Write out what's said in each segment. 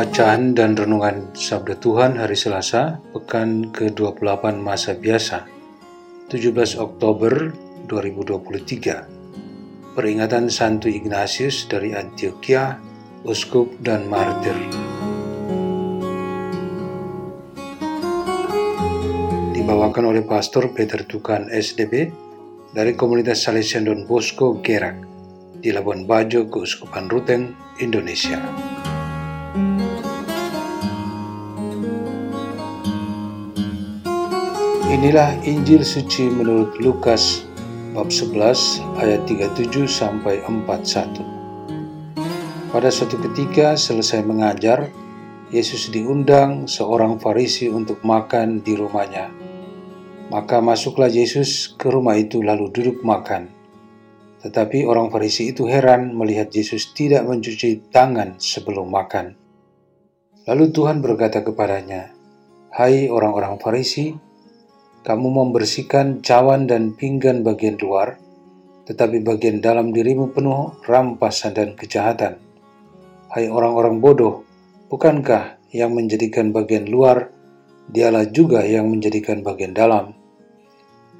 Bacaan dan Renungan Sabda Tuhan Hari Selasa, Pekan ke-28 Masa Biasa, 17 Oktober 2023. Peringatan Santo Ignatius dari Antioquia, Uskup dan Martir. Dibawakan oleh Pastor Peter Tukan SDB dari komunitas Salesian Don Bosco Gerak di Labuan Bajo, Keuskupan Ruteng, Indonesia. Inilah Injil suci menurut Lukas bab 11 ayat 37 sampai 41. Pada suatu ketika selesai mengajar, Yesus diundang seorang Farisi untuk makan di rumahnya. Maka masuklah Yesus ke rumah itu lalu duduk makan. Tetapi orang Farisi itu heran melihat Yesus tidak mencuci tangan sebelum makan. Lalu Tuhan berkata kepadanya, "Hai orang-orang Farisi, kamu membersihkan cawan dan pinggan bagian luar, tetapi bagian dalam dirimu penuh rampasan dan kejahatan. Hai orang-orang bodoh, bukankah yang menjadikan bagian luar, dialah juga yang menjadikan bagian dalam?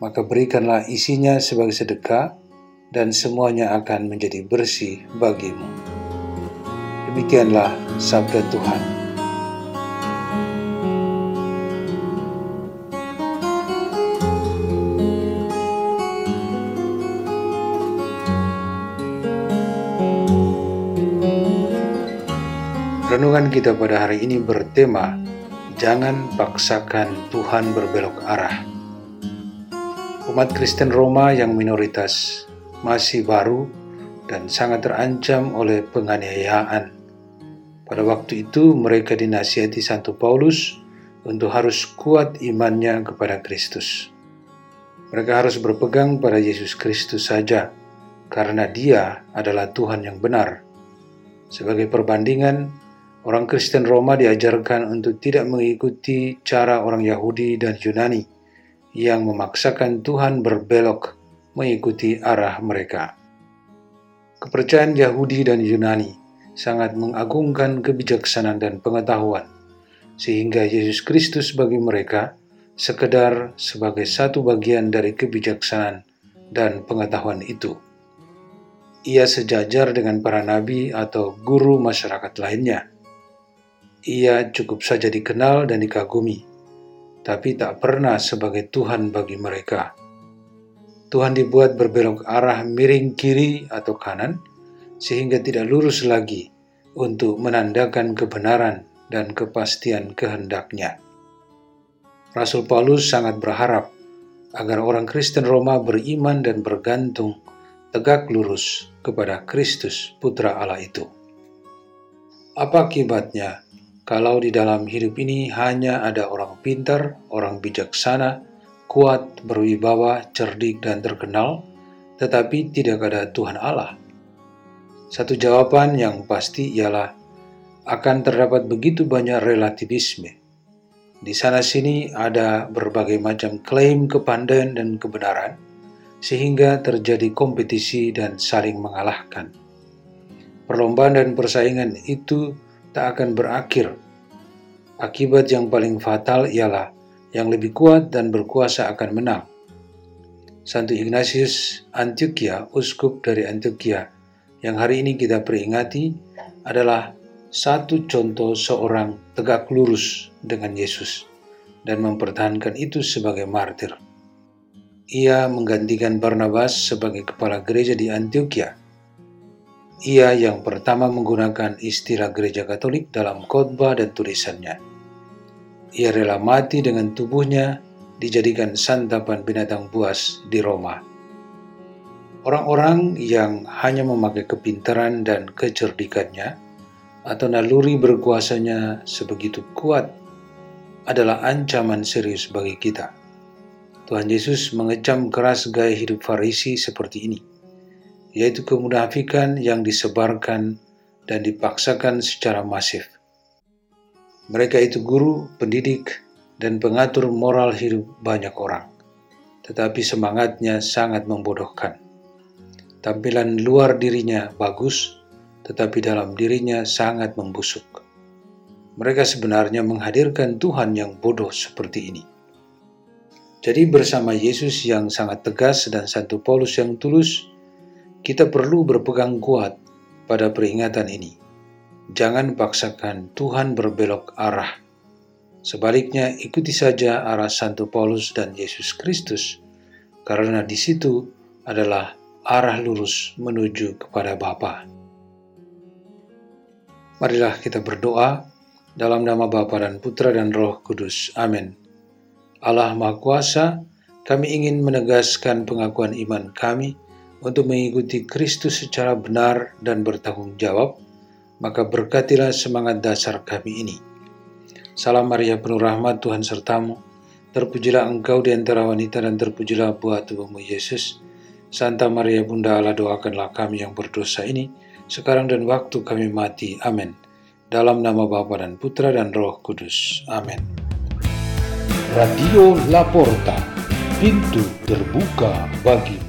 Maka berikanlah isinya sebagai sedekah, dan semuanya akan menjadi bersih bagimu. Demikianlah sabda Tuhan. Renungan kita pada hari ini bertema Jangan paksakan Tuhan berbelok arah. Umat Kristen Roma yang minoritas masih baru dan sangat terancam oleh penganiayaan. Pada waktu itu mereka dinasihati Santo Paulus untuk harus kuat imannya kepada Kristus. Mereka harus berpegang pada Yesus Kristus saja, karena Dia adalah Tuhan yang benar. Sebagai perbandingan, Orang Kristen Roma diajarkan untuk tidak mengikuti cara orang Yahudi dan Yunani yang memaksakan Tuhan berbelok mengikuti arah mereka. Kepercayaan Yahudi dan Yunani sangat mengagungkan kebijaksanaan dan pengetahuan, sehingga Yesus Kristus bagi mereka sekedar sebagai satu bagian dari kebijaksanaan dan pengetahuan itu. Ia sejajar dengan para nabi atau guru masyarakat lainnya ia cukup saja dikenal dan dikagumi, tapi tak pernah sebagai Tuhan bagi mereka. Tuhan dibuat berbelok arah miring kiri atau kanan, sehingga tidak lurus lagi untuk menandakan kebenaran dan kepastian kehendaknya. Rasul Paulus sangat berharap agar orang Kristen Roma beriman dan bergantung tegak lurus kepada Kristus Putra Allah itu. Apa akibatnya kalau di dalam hidup ini hanya ada orang pintar, orang bijaksana, kuat, berwibawa, cerdik, dan terkenal, tetapi tidak ada Tuhan Allah? Satu jawaban yang pasti ialah akan terdapat begitu banyak relativisme. Di sana-sini ada berbagai macam klaim kepandaian dan kebenaran, sehingga terjadi kompetisi dan saling mengalahkan. Perlombaan dan persaingan itu tak akan berakhir. Akibat yang paling fatal ialah yang lebih kuat dan berkuasa akan menang. Santo Ignatius Antioquia, uskup dari Antioquia, yang hari ini kita peringati adalah satu contoh seorang tegak lurus dengan Yesus dan mempertahankan itu sebagai martir. Ia menggantikan Barnabas sebagai kepala gereja di Antioquia ia yang pertama menggunakan istilah gereja Katolik dalam khotbah dan tulisannya. Ia rela mati dengan tubuhnya dijadikan santapan binatang buas di Roma. Orang-orang yang hanya memakai kepintaran dan kecerdikannya atau naluri berkuasanya sebegitu kuat adalah ancaman serius bagi kita. Tuhan Yesus mengecam keras gaya hidup Farisi seperti ini, yaitu kemunafikan yang disebarkan dan dipaksakan secara masif. Mereka itu guru, pendidik, dan pengatur moral hidup banyak orang, tetapi semangatnya sangat membodohkan. Tampilan luar dirinya bagus, tetapi dalam dirinya sangat membusuk. Mereka sebenarnya menghadirkan Tuhan yang bodoh seperti ini. Jadi bersama Yesus yang sangat tegas dan Santo Paulus yang tulus, kita perlu berpegang kuat pada peringatan ini. Jangan paksakan Tuhan berbelok arah Sebaliknya, ikuti saja arah Santo Paulus dan Yesus Kristus, karena di situ adalah arah lurus menuju kepada Bapa. Marilah kita berdoa dalam nama Bapa dan Putra dan Roh Kudus. Amin. Allah Maha Kuasa, kami ingin menegaskan pengakuan iman kami untuk mengikuti Kristus secara benar dan bertanggung jawab, maka berkatilah semangat dasar kami ini Salam Maria penuh rahmat Tuhan sertamu. Terpujilah engkau di antara wanita dan terpujilah buah tubuhmu Yesus. Santa Maria Bunda Allah doakanlah kami yang berdosa ini, sekarang dan waktu kami mati. Amin. Dalam nama Bapa dan Putra dan Roh Kudus. Amin. Radio Laporta, pintu terbuka bagi